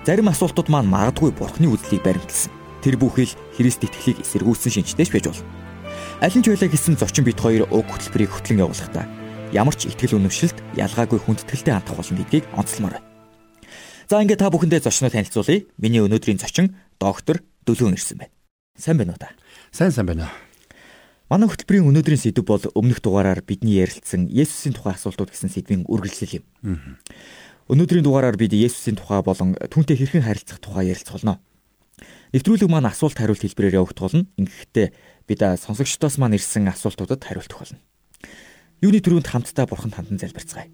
Зарим асуултууд маань магадгүй бурхны үзлийг баримталсан. Тэр бүхэл Христ итгэлийг эсэргүүцсэн шинжтэйч байж болно. Алин ч байлаа гэсэн зочин бит хоёр уг хөтөлбөрийг хөтлөн явуулахдаа ямар ч итгэл үнэмшилт ялгаагүй хүндэтгэлтэй хандах болно гэдгийг онцлмоор байна. За ингээд та бүхэндээ зочноо танилцуулъя. Миний өнөөдрийн зочин доктор Дөлөөн ирсэн байна. Сайн байна уу та? Сайн сайн байна. Манай хөтөлбөрийн өнөөдрийн сэдв бол өмнөх дугаараар бидний ярилцсан Есүсийн тухай асуултууд гэсэн сэдвийн үргэлжлэл юм. Өнөөдрийн дугаараар бид Есүсийн тухай болон түүнтэй хэрхэн харилцах тухай ярилцах болно. Нэвтрүүлэг маань асуулт хариулт хэлбэрээр явагдах болно. Ингэхдээ бид сонсогчдоос маань ирсэн асуултуудад хариулт өгөх болно. Юуны төрөнд хамтдаа бурханд хандан залбирцгаая.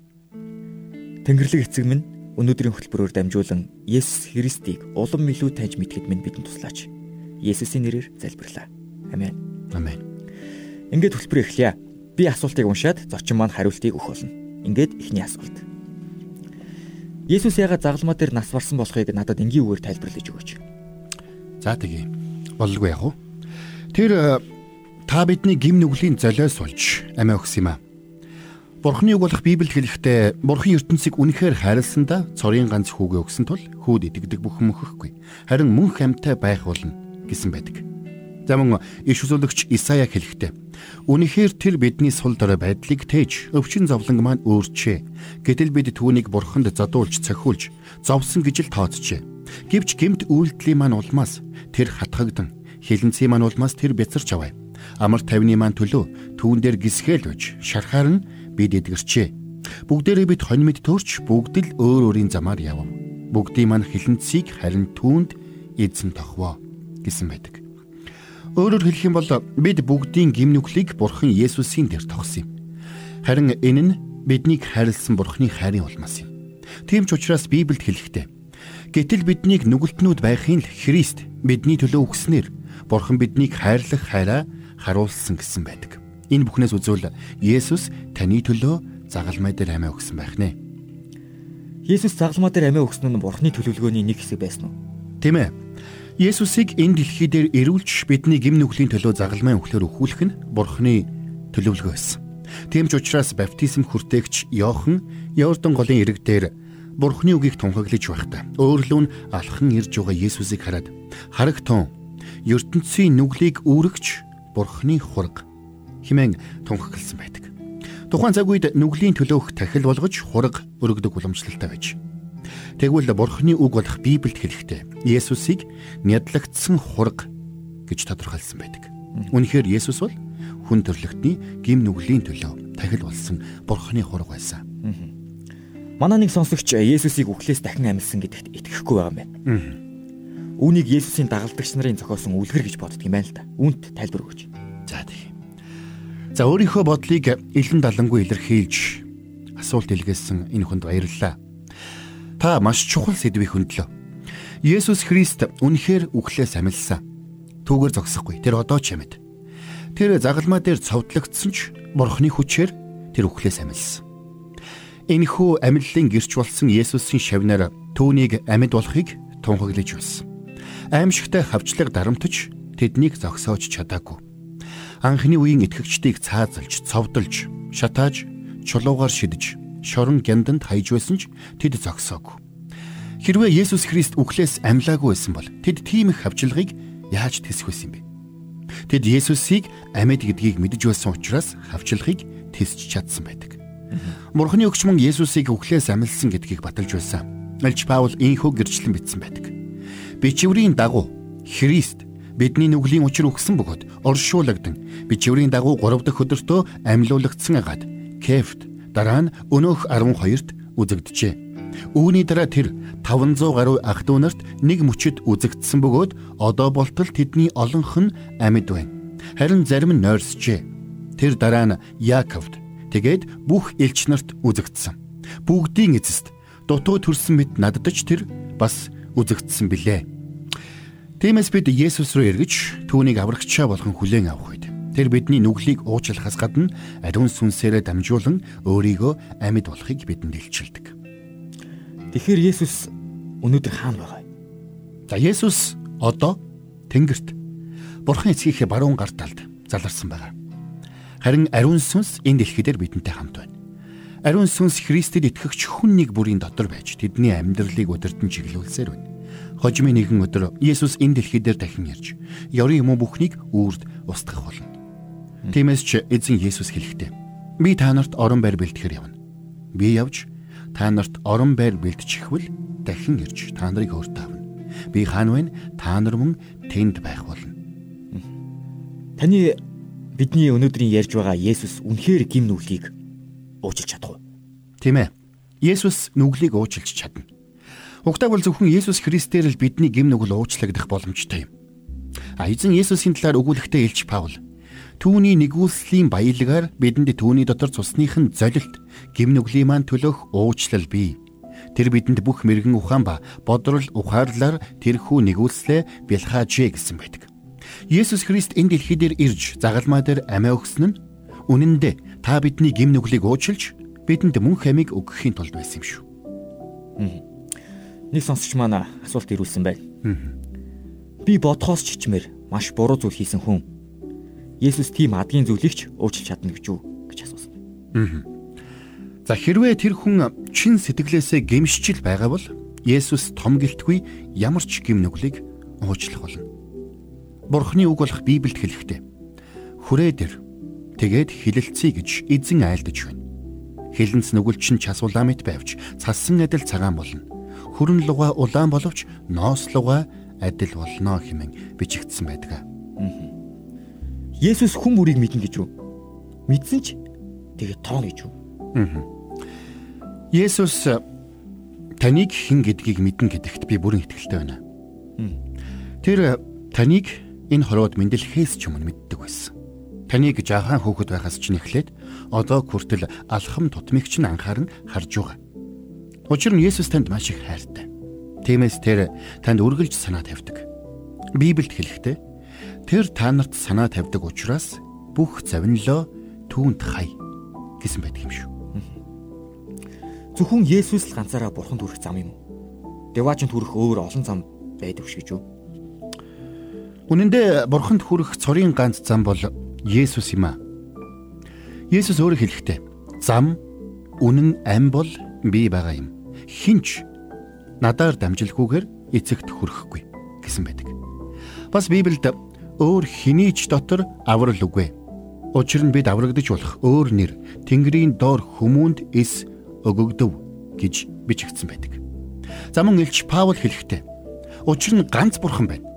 Тэнгэрлэг эцэг минь өнөөдрийн хөтөлбөрөөр дамжуулан Есүс Христийг улам илүү таньж мэдхэд минь бидэнд туслаач. Есүсийн нэрээр залбирлаа. Амен. Амен. Ингээд хөтөлбөр эхлэе. Би асуултыг уншаад зочин маань хариултыг өгөх болно. Ингээд эхний асуулт. Есүс яагаад загалмаа дээр нас барсан болохыг надад энгийн үгээр тайлбарлаж өгөөч. За тэгье. Боллгүй яах вэ? Тэр э, та бидний гим нүглийн золиос болж амиа өгс юм аа. Бурхны үг болох Библиэд хэлэхдээ Бурхан ертөнцийг үнэхээр хайрласандаа цорын ганц хүүгээ өгсөн тул хүүд итгэдэг бүхэн мөхөхгүй. Харин мөнх амьтай байх болно гэсэн байдаг. За мөн иш үзүүлэгч Исая хэлэхдээ Үнэхээр тэр бидний сул дорой байдлыг тээж өвчин зовлон маань өөрчээ. Гэтэл бид түүнийг бурханд задуулж цохиулж зовсон гэж л тооцжээ. Гэвч гемт үйлдэлийн маань улмаас тэр хатгагдан хилэнцгийн маань улмаас тэр бяцарч аваа. Амар тавны маань төлөө түүн дээр гисгэл үж шархаар нь бид эдгэрчээ. Бүгдээрээ бид хонь мэд төрч бүгд л өөр өөрийн замаар явв. Бүгдийн маань хилэнцгийг харин түүнд эзэн тохвоо гэсэн байдаг. Өөрөөр хэлэх юм бол бид бүгдийн гим нүглийг Бурхан Есүсийн дээр тогсон юм. Харин энэ нь биднийг хайрлсан Бурханы хайрын улмаас юм. Тийм ч учраас Библиэд хэлэхдээ гэтэл биднийг нүгэлтнүүд байхын л Христ бидний төлөө өгснээр Бурхан биднийг хайрлах хайраа харуулсан гэсэн байдаг. Энэ бүхнээс үзвэл Есүс таны төлөө загалмай дээр амиа өгсөн байх нэ. Есүс загалмай дээр амиа өгсөн нь Бурханы төлөвлөгөөний нэг хэсэг байсан уу? Тийм ээ. Есүсийг энэ дэлхий дээр ирүүлж бидний гим нүглийн төлөө загалмайн өхлөөр өхүүлэх нь Бурхны төлөвлөгөө байсан. Тийм ч учраас баптизм хүртээгч Йохан Йордан голын ирэг дээр Бурхны үгийг тунхаглаж байхдаа өөрлөө нь алхан ирж байгаа Есүсийг хараад харагтун ертөнцийн нүглийг үүрэгч Бурхны хураг хэмээн тунхагласан байдаг. Тухайн цаг үед нүглийн төлөөх тахил болгож хураг өргөдөг уламжлалтай байж Тэгвэл Бурхны үг болох Библиэд хэлэхдээ Есүсийг нядлагдсан хураг гэж тодорхойлсон байдаг. Үнэхээр Есүс бол хүн төрлөختний гим нүглийн төлөө тахил болсон Бурхны хураг байсан. Манай нэг сонсогч Есүсийг үхлээс дахин амьсан гэдэгт итгэхгүй байгаа юм байна. Үүнийг Есүсийн дагалдагч нарын зохиосон үлгэр гэж боддог юм байна л да. Үүнт тайлбар өгөөч. За тийм. За өөрийнхөө бодлыг илэн далангуй илэрхийлж асуулт илгээсэн энэ хүнд баярлалаа та маш чухал сэдвийг хөндлөө. Есүс Христ үнэхээр үхлээс амилсан. Түүгээр зогсохгүй. Тэр одоо ч юмд. Тэр загалмаа дээр цовдлогдсон ч Бурхны хүчээр тэр үхлээс амилсан. Энэхүү амиллын гэрч болсон Есүсийн шавнаар түүнийг амьд болохыг тунхаглаж байсан. Аимшигтай хавчлаг дарамтж тэднийг зогсоож чадаагүй. Анхны үеийн итгэгчдийг цаазалж, цовдолж, шатааж, чулуугаар шидэж шорон гянданд хаяж байсан ч тэд зогсоогүй. Хэрвээ Есүс Христ үхлээс амьлаагүй байсан бол тэд тийм их хавчлагыг яаж тэсэх байсан бэ? Тэд Есүсийг амьд гэдгийг мэдж байсан учраас хавчлагыг тэсч чадсан байдаг. Мурхны өгч мөн Есүсийг үхлээс амьлсан гэдгийг баталж байсан. Альч Паул ийхүү гэрчлэн бичсэн байдаг. Бичвэрийн дагуу Христ бидний нүглийн учир өгсөн бөгөөд оршуулгадсан бичвэрийн дагуу 3 дахь өдөртөө амьлуулагдсан агаад Кефт Дараа нь өнөөх 12-т үзэгджээ. Үүний дараа тэр 500 гаруй ах トゥ нарт нэг мөчөд үзэгдсэн бөгөөд одоо болтол тэдний олонх нь амьд байна. Харин зарим нь нойрсжээ. Тэр дараа нь Яаковд тэгээд бүх элч нарт үзэгдсэн. Бүгдийн эцэст дутуу төрсөн мэд наддаж тэр бас үзэгдсэн билээ. Тиймээс бид Есүс рүү эргэж түүнийг аврагчаа болгон хүлээн авах үед тэр бидний нүглийг уучлахаас гадна ариун сүнсээрээ дамжуулан өөрийгөө амьд болохыг бидэнд илчилдэг. Тэгэхээр Есүс өнөөдөр хаана байгаа вэ? За Есүс одоо Тэнгэрт Бурхан эцгийнхээ баруун гар талд заларсан байгаа. Харин ариун сүнс энэ дэлхийдэр бидэнтэй хамт байна. Ариун сүнс Христэд итгэгч хүн нэг бүрийн дотор байж тэдний амьдралыг удирдан чиглүүлсээр байна. Хожимын нэгэн өдөр Есүс энэ дэлхийдэр дахин ирж ёрын юм бүхнийг үрд устгах болно. Тиймээс ч эзэн Есүс хэлэхдээ би та нарт орон байр бэлтгэхэр явна. Би явж та нарт орон байр бэлтчихвэл дахин ирж та нарыг өөртөө авна. Би хаан вэ? Та нар мөн тэнд байх болно. Таны бидний өнөөдрийн ярьж байгаа Есүс үнэхээр гим нүглийг уучлж чадах уу? Тийм ээ. Есүс нүглийг уучлж чадна. Угтайг бол зөвхөн Есүс Христээр л бидний гим нүгэл уучлагдах боломжтой юм. А эзэн Есүсийн талаар өгүүлэхдээ Илч Паул түүний нэгүүлслийн баялагаар бидэнд түүний дотор цусныхын золилт гим нүглийн маань төлөх уучлал бий. Тэр бидэнд бүх мэрэгэн ухаан ба бодрол ухаарлаар тэрхүү нэгүүлслээ бэлхаажээ гэсэн байдаг. Есүс Христ энэ дэлхий дээр ирж загалмаа дээр амиа өгсөн нь үнэн дээр та бидний гим нүглийг уучлж бидэнд мөнх амийг өгөхийн тулд байсан юм шүү. Нэг сонсогч маань асуулт ирүүлсэн байна. Би бодхоос ч чичмэр маш буруу зүйл хийсэн хүн. Есүс тийм адгийн зүйлийг ч уучлж чадна гэж юу гэж асуусан. За хэрвээ тэр хүн чин сэтгэлээсээ гэмшчил байгаа бол Есүс том гэлтгүй ямар ч гим нүглийг уучлах болно. Бурхны үг болох Библиэд хэлэхдээ хүрээ дээр тэгээд хилэлцъя гэж эзэн айлдаж байна. Хилэнц нүгэл чин часуулаа мэт байвч цасан адил цагаан болно. Хүрэн луга улаан боловч ноос луга адил болно хэмээн бичигдсэн байдаг. Есүс хүн бүрийг мэднэ гэж юу? Мэдсэн ч тэгээд тооно гэж юу? Аа. Есүс таныг хэн гэдгийг мэднэ гэдэгт би бүрэн итгэлтэй байна. Тэр таныг энэ хорвоод мэдлэхээс ч өмнө мэддэг байсан. Таныг жаахан хөөхд байхаас ч нэхлээд одоо хүртэл алхам тутмыг ч анхааран харж байгаа. Учир нь Есүс танд маш их хайртай. Тиймээс тэр танд үргэлж санаа тавьдаг. Библиэд хэлэхдээ тэр та нарт санаа тавьдаг учраас бүх завинлоо түүнд хай гэсэн байдаг юм шүү. Зөвхөн Есүс л ганцаараа бурханд хүрэх зам юм уу? Деваачнд хүрэх өөр олон зам байдаг ш гэж юу? Үнэн дээр бурханд хүрэх цорын ганц зам бол Есүс юм аа. Есүс өөрөө хэлэхдээ зам, үнэн, ам бол би байгаа юм. Хинч надаар дамжилгүйгээр эцэгт хүрэхгүй гэсэн байдаг. Бас Библиэд өөр хинийч дотор аврал үгүй. Учир нь бид аврагдаж болох өөр нэр Тэнгэрийн доор хүмүүнд эс өгөгдөв гэж бичигдсэн байдаг. За мөн Илч Паул хэлэхдээ учир нь ганц бурхан байна.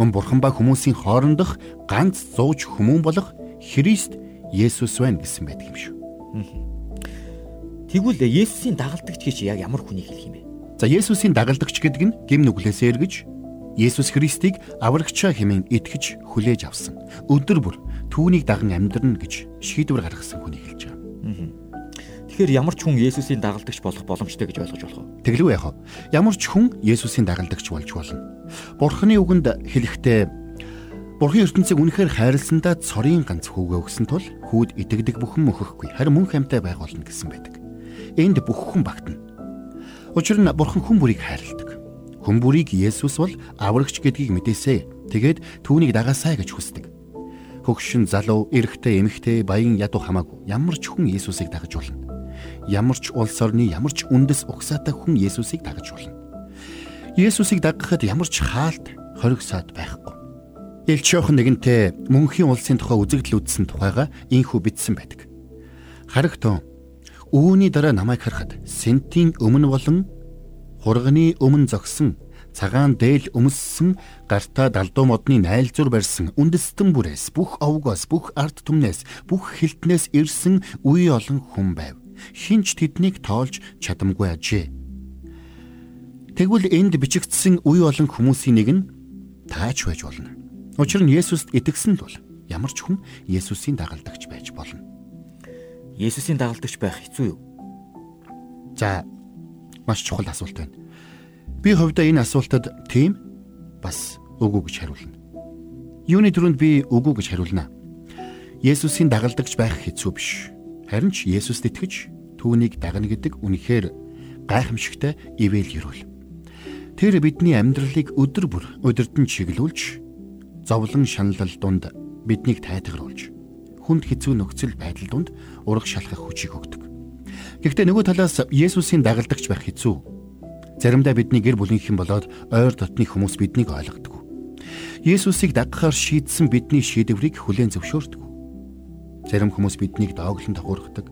Мөн бурхан ба хүмүүсийн хоорондох ганц зууж хүмүүн болох Христ Есүс байна гэсэн байдаг юм шүү. Тэгвэл Есүсийн дагалдагч гэж яг ямар хүнийг хэлэх юм бэ? За Есүсийн дагалдагч гэдэг нь гим нүглээсээ эргэж Есүс Христийг аврагчаа хэмээн итгэж хүлээж авсан. Өдөр бүр түүнийг даган амьдрна гэж шийдвэр гаргасан хүнийг хэлж байгаа. Тэгэхээр ямар ч хүн Есүсийн дагалдагч болох боломжтой гэж ойлгож болох уу? Тэглэв яах вэ? Ямар ч хүн Есүсийн дагалдагч болж болно. Бурхны үгэнд хэлэхдээ Бурхан ертөнцийг үнэхээр хайрласандаа цорын ганц хүүгээ өгсөн тул хүүд итгэдэг бүхэн мөхөхгүй харин мөн хамтай байх болно гэсэн байдаг. Энд бүх хүн багтана. Учир нь Бурхан хүн бүрийг хайрладаг. Хүн бүрийг Есүс бол аврагч гэдгийг мэдээсэй. Тэгээд түүнийг дагаасай гэж хүсдэг. Хөгшин залуу, эрэгтэй, эмэгтэй, баян ядуу хамаагүй ямар ч хүн Есүсийг дагаж болно ямар ч улс орны ямар ч үндэс угсаатай хүн Есүсийг дагаж болно. Есүсийг дагахад ямар ч хаалт хоригсаад байхгүй. Илч Иохан нэгэнтээ мөнхийн улсын тухай үзэгдэл үзсэн тухайга ийхүү бичсэн байдаг. Харагтун үүний дараа намайг харахад сентийн өмнө болон хурганы өмнө зогсон цагаан дээл өмссөн гартаа далдуу модны найлзуур барьсан үндэстэн бүрээс бүх овгоос бүх ард түмнээс бүх хилтнээс ирсэн үе олон хүн байв хинч тэднийг тоолж чадамгүй ажээ. Тэгвэл энд бичигдсэн үе олон хүмүүсийн нэг нь таач байж болно. Учир нь Есүст итгэсэн л бол ямар ч хүн Есүсийн дагалдагч байж болно. Есүсийн дагалдагч байх хэцүү юу? За маш чухал асуулт байна. Би хувьдаа энэ асуултад тийм бас үгүй гэж хариулна. Юуны төрөнд би үгүй гэж хариулна. Есүсийн дагалдагч байх хэцүү биш. Харин ч Есүст итгэж түүнийг дагна гэдэг үнэхээр гайхамшигтай ивэл ерөөл. Тэр бидний амьдралыг өдөр бүр өдөртөн чиглүүлж зовлон шаналл дунд биднийг тайтгаруулж хүнд хэцүү нөхцөл байдал дунд ураг шалхах хүчийг өгдөг. Гэхдээ нөгөө талаас Есүсийн дагалдагч байх хэцүү Заримдаа бидний гэр бүлийнхэн болоод ойр дотны хүмүүс биднийг ойлгодог. Есүсийг дагахаар шийдсэн бидний шийдвэрийг хүлээн зөвшөөрдөг. Зарим хүмүүс биднийг дооглон тохиурхдаг.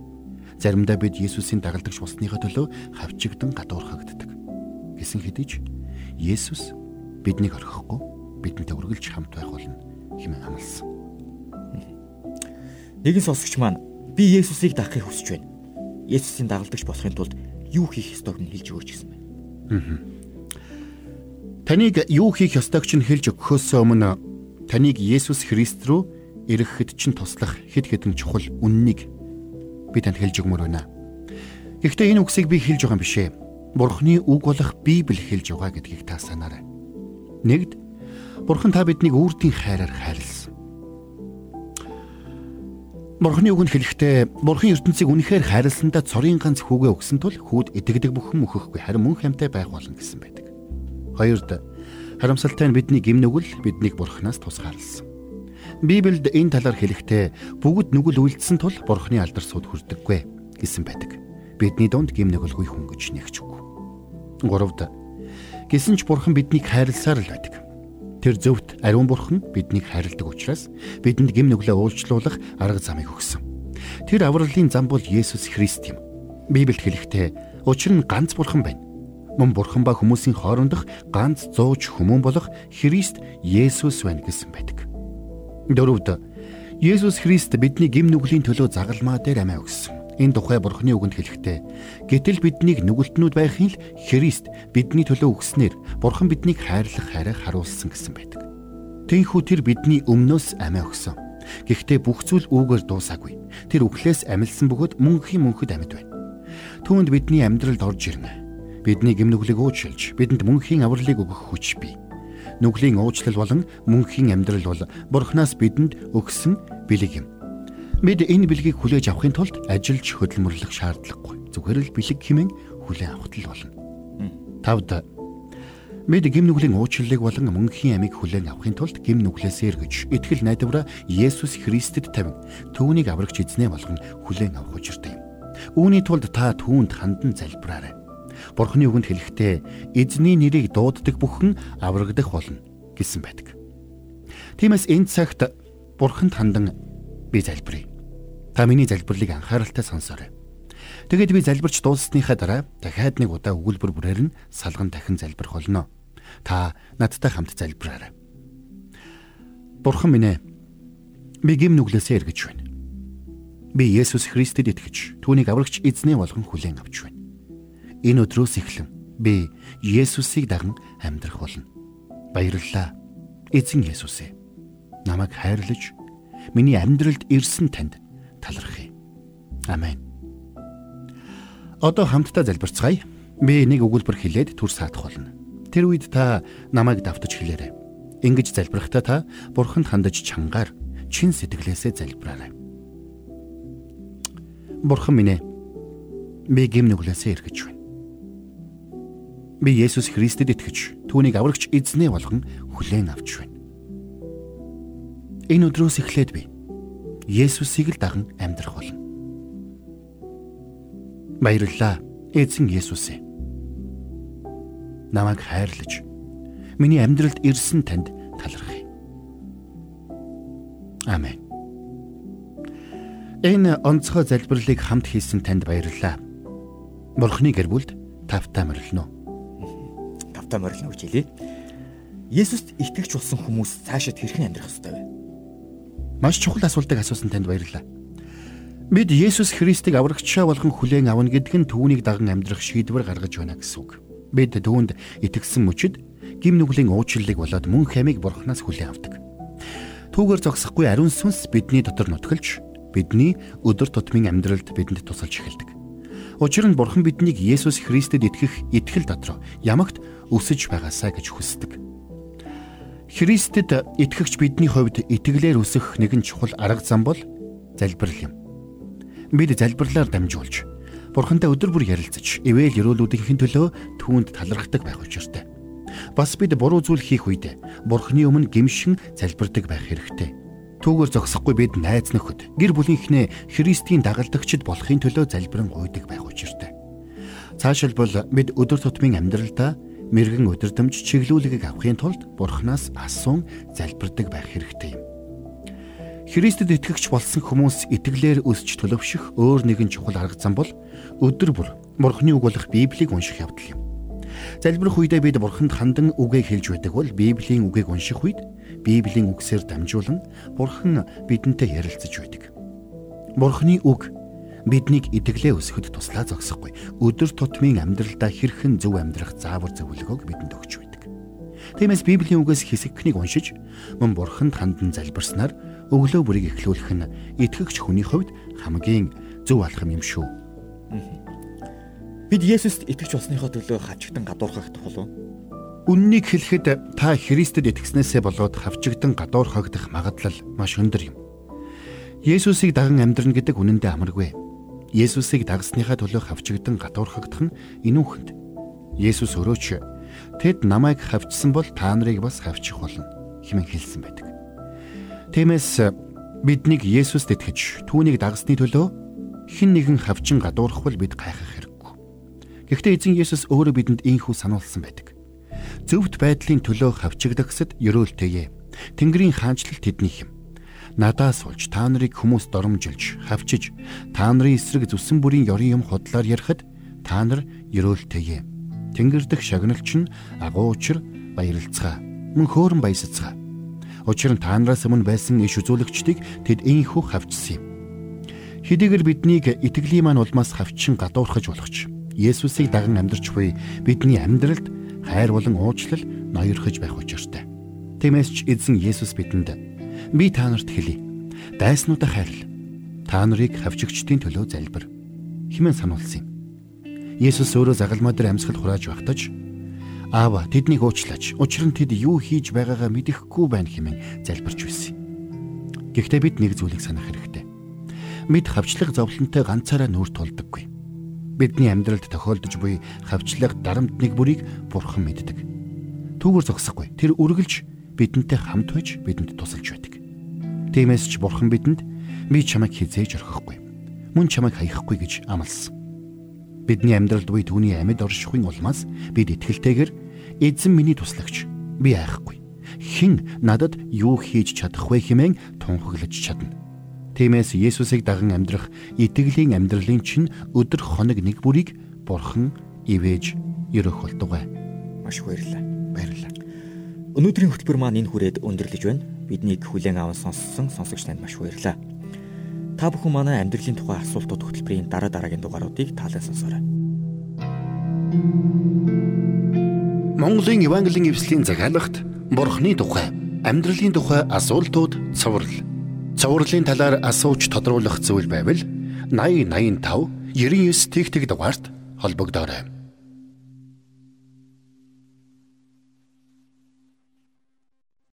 Заримдаа бид Есүсийн дагалдагч болсныхаа төлөө хавчигдан гадуурхагддаг. Гэсэн хэдий Есүс биднийг орхихгүй бидэнтэй үргэлж хамт байх болно хэмээн амласан. Нэгэн сонсогч маань би Есүсийг дагахыг хүсэж байна. Есүсийн дагалдагч болохын тулд юу хийх ёстойг нь хэлж өгөөч гэсэн байна. Таныг юу хийх ёстойг чинь хэлж өгөхөөс өмнө таныг Есүс Христ рүү ирэхэд чинь туслах хэд хэдэн чухал үннийг би танд хэлж өгмөр байна. Гэхдээ энэ үгсийг би хэлж байгаа юм бишээ. Бурхны үг болох Библи хэлж байгаа гэдгийг та санаарай. Нэгд Бурхан та биднийг үрдийн хайраар хайрлсан. Бурхны үгэнд хэлэхдээ Бурхан ертөнцийг үнэхээр хайрласандаа цорын ганц хүүгээ өгсөн тул хүүд итгэдэг бүхэн мөхөхгүй харин мөн хамтай байх болно гэсэн байдаг. Хоёрд харамсалтай нь бидний гим нүгэл биднийг Бурханаас тусгаарлсан. Библиэд энэ талаар хэлэхдээ бүгд нүгэл үйлдсэн тул Бурханы алдар суд хүрдэггүй гэсэн байдаг. Бидний дунд гим нүгэлгүй хүн гэж нэгч үг. Гуравд гисэн ч Бурхан биднийг хайрласаар л байдаг. Тэр зөвхт ариун бурхан биднийг хайрладаг учраас бидэнд гим нүглээ уулчлуулах арга замыг өгсөн. Тэр авралын зам бол Есүс Христ юм. Библиэд хэлэхдээ учир нь ганц бурхан байна. Мөн бурхан ба хүмүүсийн хоорондох ганц зууч хүмүүн болох Христ Есүс байна гэсэн байдаг. Дөрөвд Есүс Христ бидний гим нүглийн төлөө загалмаа дээр амиа өгсөн. Энэ тухай Бурхны үгэнд хэлэхдээ гэтэл биднийг нүгэлтнүүд байхын л Христ бидний төлөө өгснээр Бурхан биднийг хайрлах хайраа харуулсан гэсэн байдаг. Тэнхүү тэр бидний өмнөөс амиа өгсөн. Гэхдээ бүх зүйл үүгээр дуусаагүй. Тэр үхлээс амилсан бөгөөд мөнхийн мөнхөд амьд байна. Түүнд бидний амьдралд орж ирнэ. Бидний гимнүглийг уучлж, бидэнд мөнхийн авралыг өгөх хүч бий. Нүглийн уучлал болон мөнхийн амьдрал бол Бурханаас бидэнд өгсөн бэлэг юм. Бид энэ бэлгийг хүлээж авахын тулд ажиллаж хөдөлмөрлөх шаардлагагүй. Зүгээр л бэлэг хэмээн хүлээн авахт л болно. Тавд Бид гим нүглийн уучлалыг болон мөнхийн амийг хүлээн авахын тулд гим нүглээс эргэж итгэл найдвараа Есүс Христэд тавин түүнийг аврагч эзнээ болгон хүлээн авах учиртай юм. Үүний тулд та түүнд хандан залбираарай. Бурхны үгэнд хэлэхдээ эзний нэрийг дууддаг бүхэн аврагдах болно гэсэн байдаг. Тиймээс энэ цагт Бурханд хандан би залбирая. Та миний залбирлыг анхааралтай сонсоорой. Тэгэд би залбирч дууссныхаа дараа дахиад нэг удаа өгүүлбэр бүрээр нь салган дахин залбирх болно. Та надтай хамт залбираарай. Бурхан минь ээ. Би гим нүглээсээ эргэж байна. Би Есүс Христэд итгэж түүнийг аврагч эзнээ болгон хүлээн авч байна. Энэ өдрөөс эхлэн би Есүсийг даган амьдрах болно. Баярлалаа. Эзэн Есүс ээ. Намайг хайрлаж миний амьдралд ирсэн танд талархъя. Амен. Одоо хамтдаа залбирцгаая. Би нэг өгүүлбэр хэлээд түр саадах болно. Тэр үед та намайг давтаж хэлээрэй. Ингиж залбирахдаа та бурханд хандаж чангаар чин сэтгэлээсээ залбираарай. Бурхан минь ээ. Би гим нүглээсээ эргэж байна. Би Есүс Христэд итгэж түүнийг аврагч эзнээ болгон хүлээн авч байна. Энэ өдрөөс эхлээд би Есүсийг л даган амьдрах болно. Баярлалаа. Эзэн Есүс ээ. Намайг хайрлаж миний амьдралд ирсэн танд талархъя. Амен. Энэ онцгой залбирлыг хамт хийсэн танд баярлалаа. Бурхны гэр бүлд тавтаа морилно. Тавтаа морилно гэж хэлье. Есүст итгэж болсон хүмүүс цаашид хэрхэн амьдрах ёстой вэ? Маш чухал асуултыг асуусан танд баярлалаа. Бид Есүс Христийг аврагчаа болгон хүлээн авна гэдэг нь түүнийг даган амьдрах шийдвэр гаргаж байна гэсэн үг. Бид түүнд итгэсэн мөчид гим нүглийн уучлалыг болоод мөн хамиг бурхнаас хүлээн авдаг. Түүгээр зогсохгүй ариун сүнс бидний дотор нутгалж бидний өдөр тутмын амьдралд бидэнд тусалж эхэлдэг. Учир нь Бурхан биднийг Есүс Христэд итгэх итгэл дотор ямагт өсөж байгаасаа гэж хүсдэг. Христэд итгэгч бидний хувьд итгэлээр өсөх нэгэн чухал арга зам бол залбирал юм. Бид залбирлаар дамжуулж Бурхантай өдөр бүр ярилцаж, ивэл өрөөлүүдийнхин төлөө түүнд талархдаг байх учиртай. Бас бид буруу зүйл хийх үед Бурханы өмнө гимшин залбирдаг байх хэрэгтэй. Түүгээр зогсохгүй бид найз нөхөд гэр бүлийнхнээ Христийн дагалдагчд болохын төлөө залбирэн гуйдаг байх учиртай. Цаашилбал бид өдөр тутмын амьдралдаа мэрэгэн өдөрдөмж чиглүүлгийг авахын тулд Бурханаас асуун залбирдаг байх хэрэгтэй юм. Христэд итгэгч болсон хүмүүс итгэлээр өсч төлөвшөх өөр нэгэн чухал арга зам бол өдөр бүр Бурханы үг болох Библийг унших явдал юм. Залбирх үедээ бид Бурханд хандан үгээ хэлж байдаг бол Библийн үгийг унших үед Библийн үгсээр дамжуулан Бурхан бидэнтэй ярилцаж байдаг. Бурханы үг биднийг итгэлээ өсгөхөд туслаа зогсохгүй. Өдөр тутмын амьдралдаа хэрхэн зөв амьдрах заавар зөвлөгөөг бидэнд өгч байдаг. Тиймээс Библийн үгээс хэсэгхнийг уншиж мөн Бурханд хандан залбирснаар өглөө бүрийг эхлүүлэх нь итгэгч хүний хувьд хамгийн зөв алхам юм шүү. Бид Есүст итгэж болсныхоо төлөө хавчигдан гадуурхах тухал уу? Үннийг хэлэхэд та Христэд итгэснээсээ болоод хавчигдан гадуур хагдах магадлал маш өндөр юм. Есүсийг даган амьдрна гэдэг үнэндээ амаргүй. Есүсийг дагсныхаа төлөө хавчигдан гадуур хагдах нь инүүхэнд. Есүс өрөөч тэд намайг хавчсан бол та нарыг бас хавчих болно хэмээн хэлсэн байдаг. Тиймээс биднийг Есүст итгэж түүнийг дагсны төлөө хэн нэгэн хавчин гадуурхвал бид гайхах хэрэггүй. Гэхдээ эзэн Есүс өөрөө бидэнд ийхүү сануулсан байдаг зөвхт байдлын төлөө хавчигдагсад ерөөлтэйе. Тэнгэрийн хаанчлал тэднийх юм. Надаас болж та нарыг хүмүүс доромжилж, хавчиж, та нарын эсрэг зүсэн бүрийн ёрын юм худлаар ярихад та нар ерөөлтэйе. Тэнгэр дэх шагналч нь агуу учир баярлцгаа. Мөн хөөрөн баясацгаа. Учир нь та нараас өмнө байсан иш үзүүлэгчдийг тэд ийхүү хавчсан юм. Хэдийгээр биднийг итгэлийн маань улмаас хавчин гадуурхаж болгоч. Есүсийг даган амьдарч буй бидний амьдралд хайр болон уучлал ноёрхож байх учиртай. Тиймээс ч эзэн Есүс бидэнд би та нарт хэлье. Дайснуудаа хайрл. Та нарыг хавчигчдын төлөө залбир. Химэн сануулсан юм. Есүс өөрөө загалмаа дээр амьсгал хурааж багтаж Аава тэднийг уучлаач. Учир нь тэд юу хийж байгаагаа мэдэхгүй байна хэмээн залбирч байсан. Гэхдээ бид нэг зүйлийг санах хэрэгтэй. Мэд хавчлах зовлонтой ганцаараа нүүр тулдаггүй бидний амьдралд тохиолдож буй хавчлах дарамт нэг бүрийг бурхан мэддэг. Түүгээр зогсохгүй. Тэр үргэлж бидэнтэй хамт байж бидэнд тусалж байдаг. Тиймээс ч бурхан бидэнд би чамайг хизээж орхихгүй. Мөн чамайг хаяхгүй гэж амласан. Бидний амьдралд буй түүний амьд оршихуйн улмаас бид итгэлтэйгээр эзэн миний туслагч би айхгүй. Хэн надад юу хийж чадах вэ хэмээн тунхаглаж чадна. Тиймээс Есүсийг даган амьдрах итгэлийн амьдралын чинь өдөр хоног нэг бүрийг Бурхан ивэж ерөх болтугай. Маш баярлалаа. Баярлалаа. Өнөөдрийн хөтөлбөр маань энэ хүрээд өндөрлөж байна. Биднийг хүлээн аван сонссон сонсогч танд маш баярлалаа. Та бүхэн манай амьдралын тухай асуултууд хөтөлбөрийн дараа дараагийн дугааруудыг таалан сонсоорой. Монголын Евангелийн эвслийн захиалагт Бурхны тухай, амьдралын тухай асуултууд цовруул Цувралын талаар асууж тодруулах зүйл байвал 8085 99 тэгтэг дугаард холбогдорой.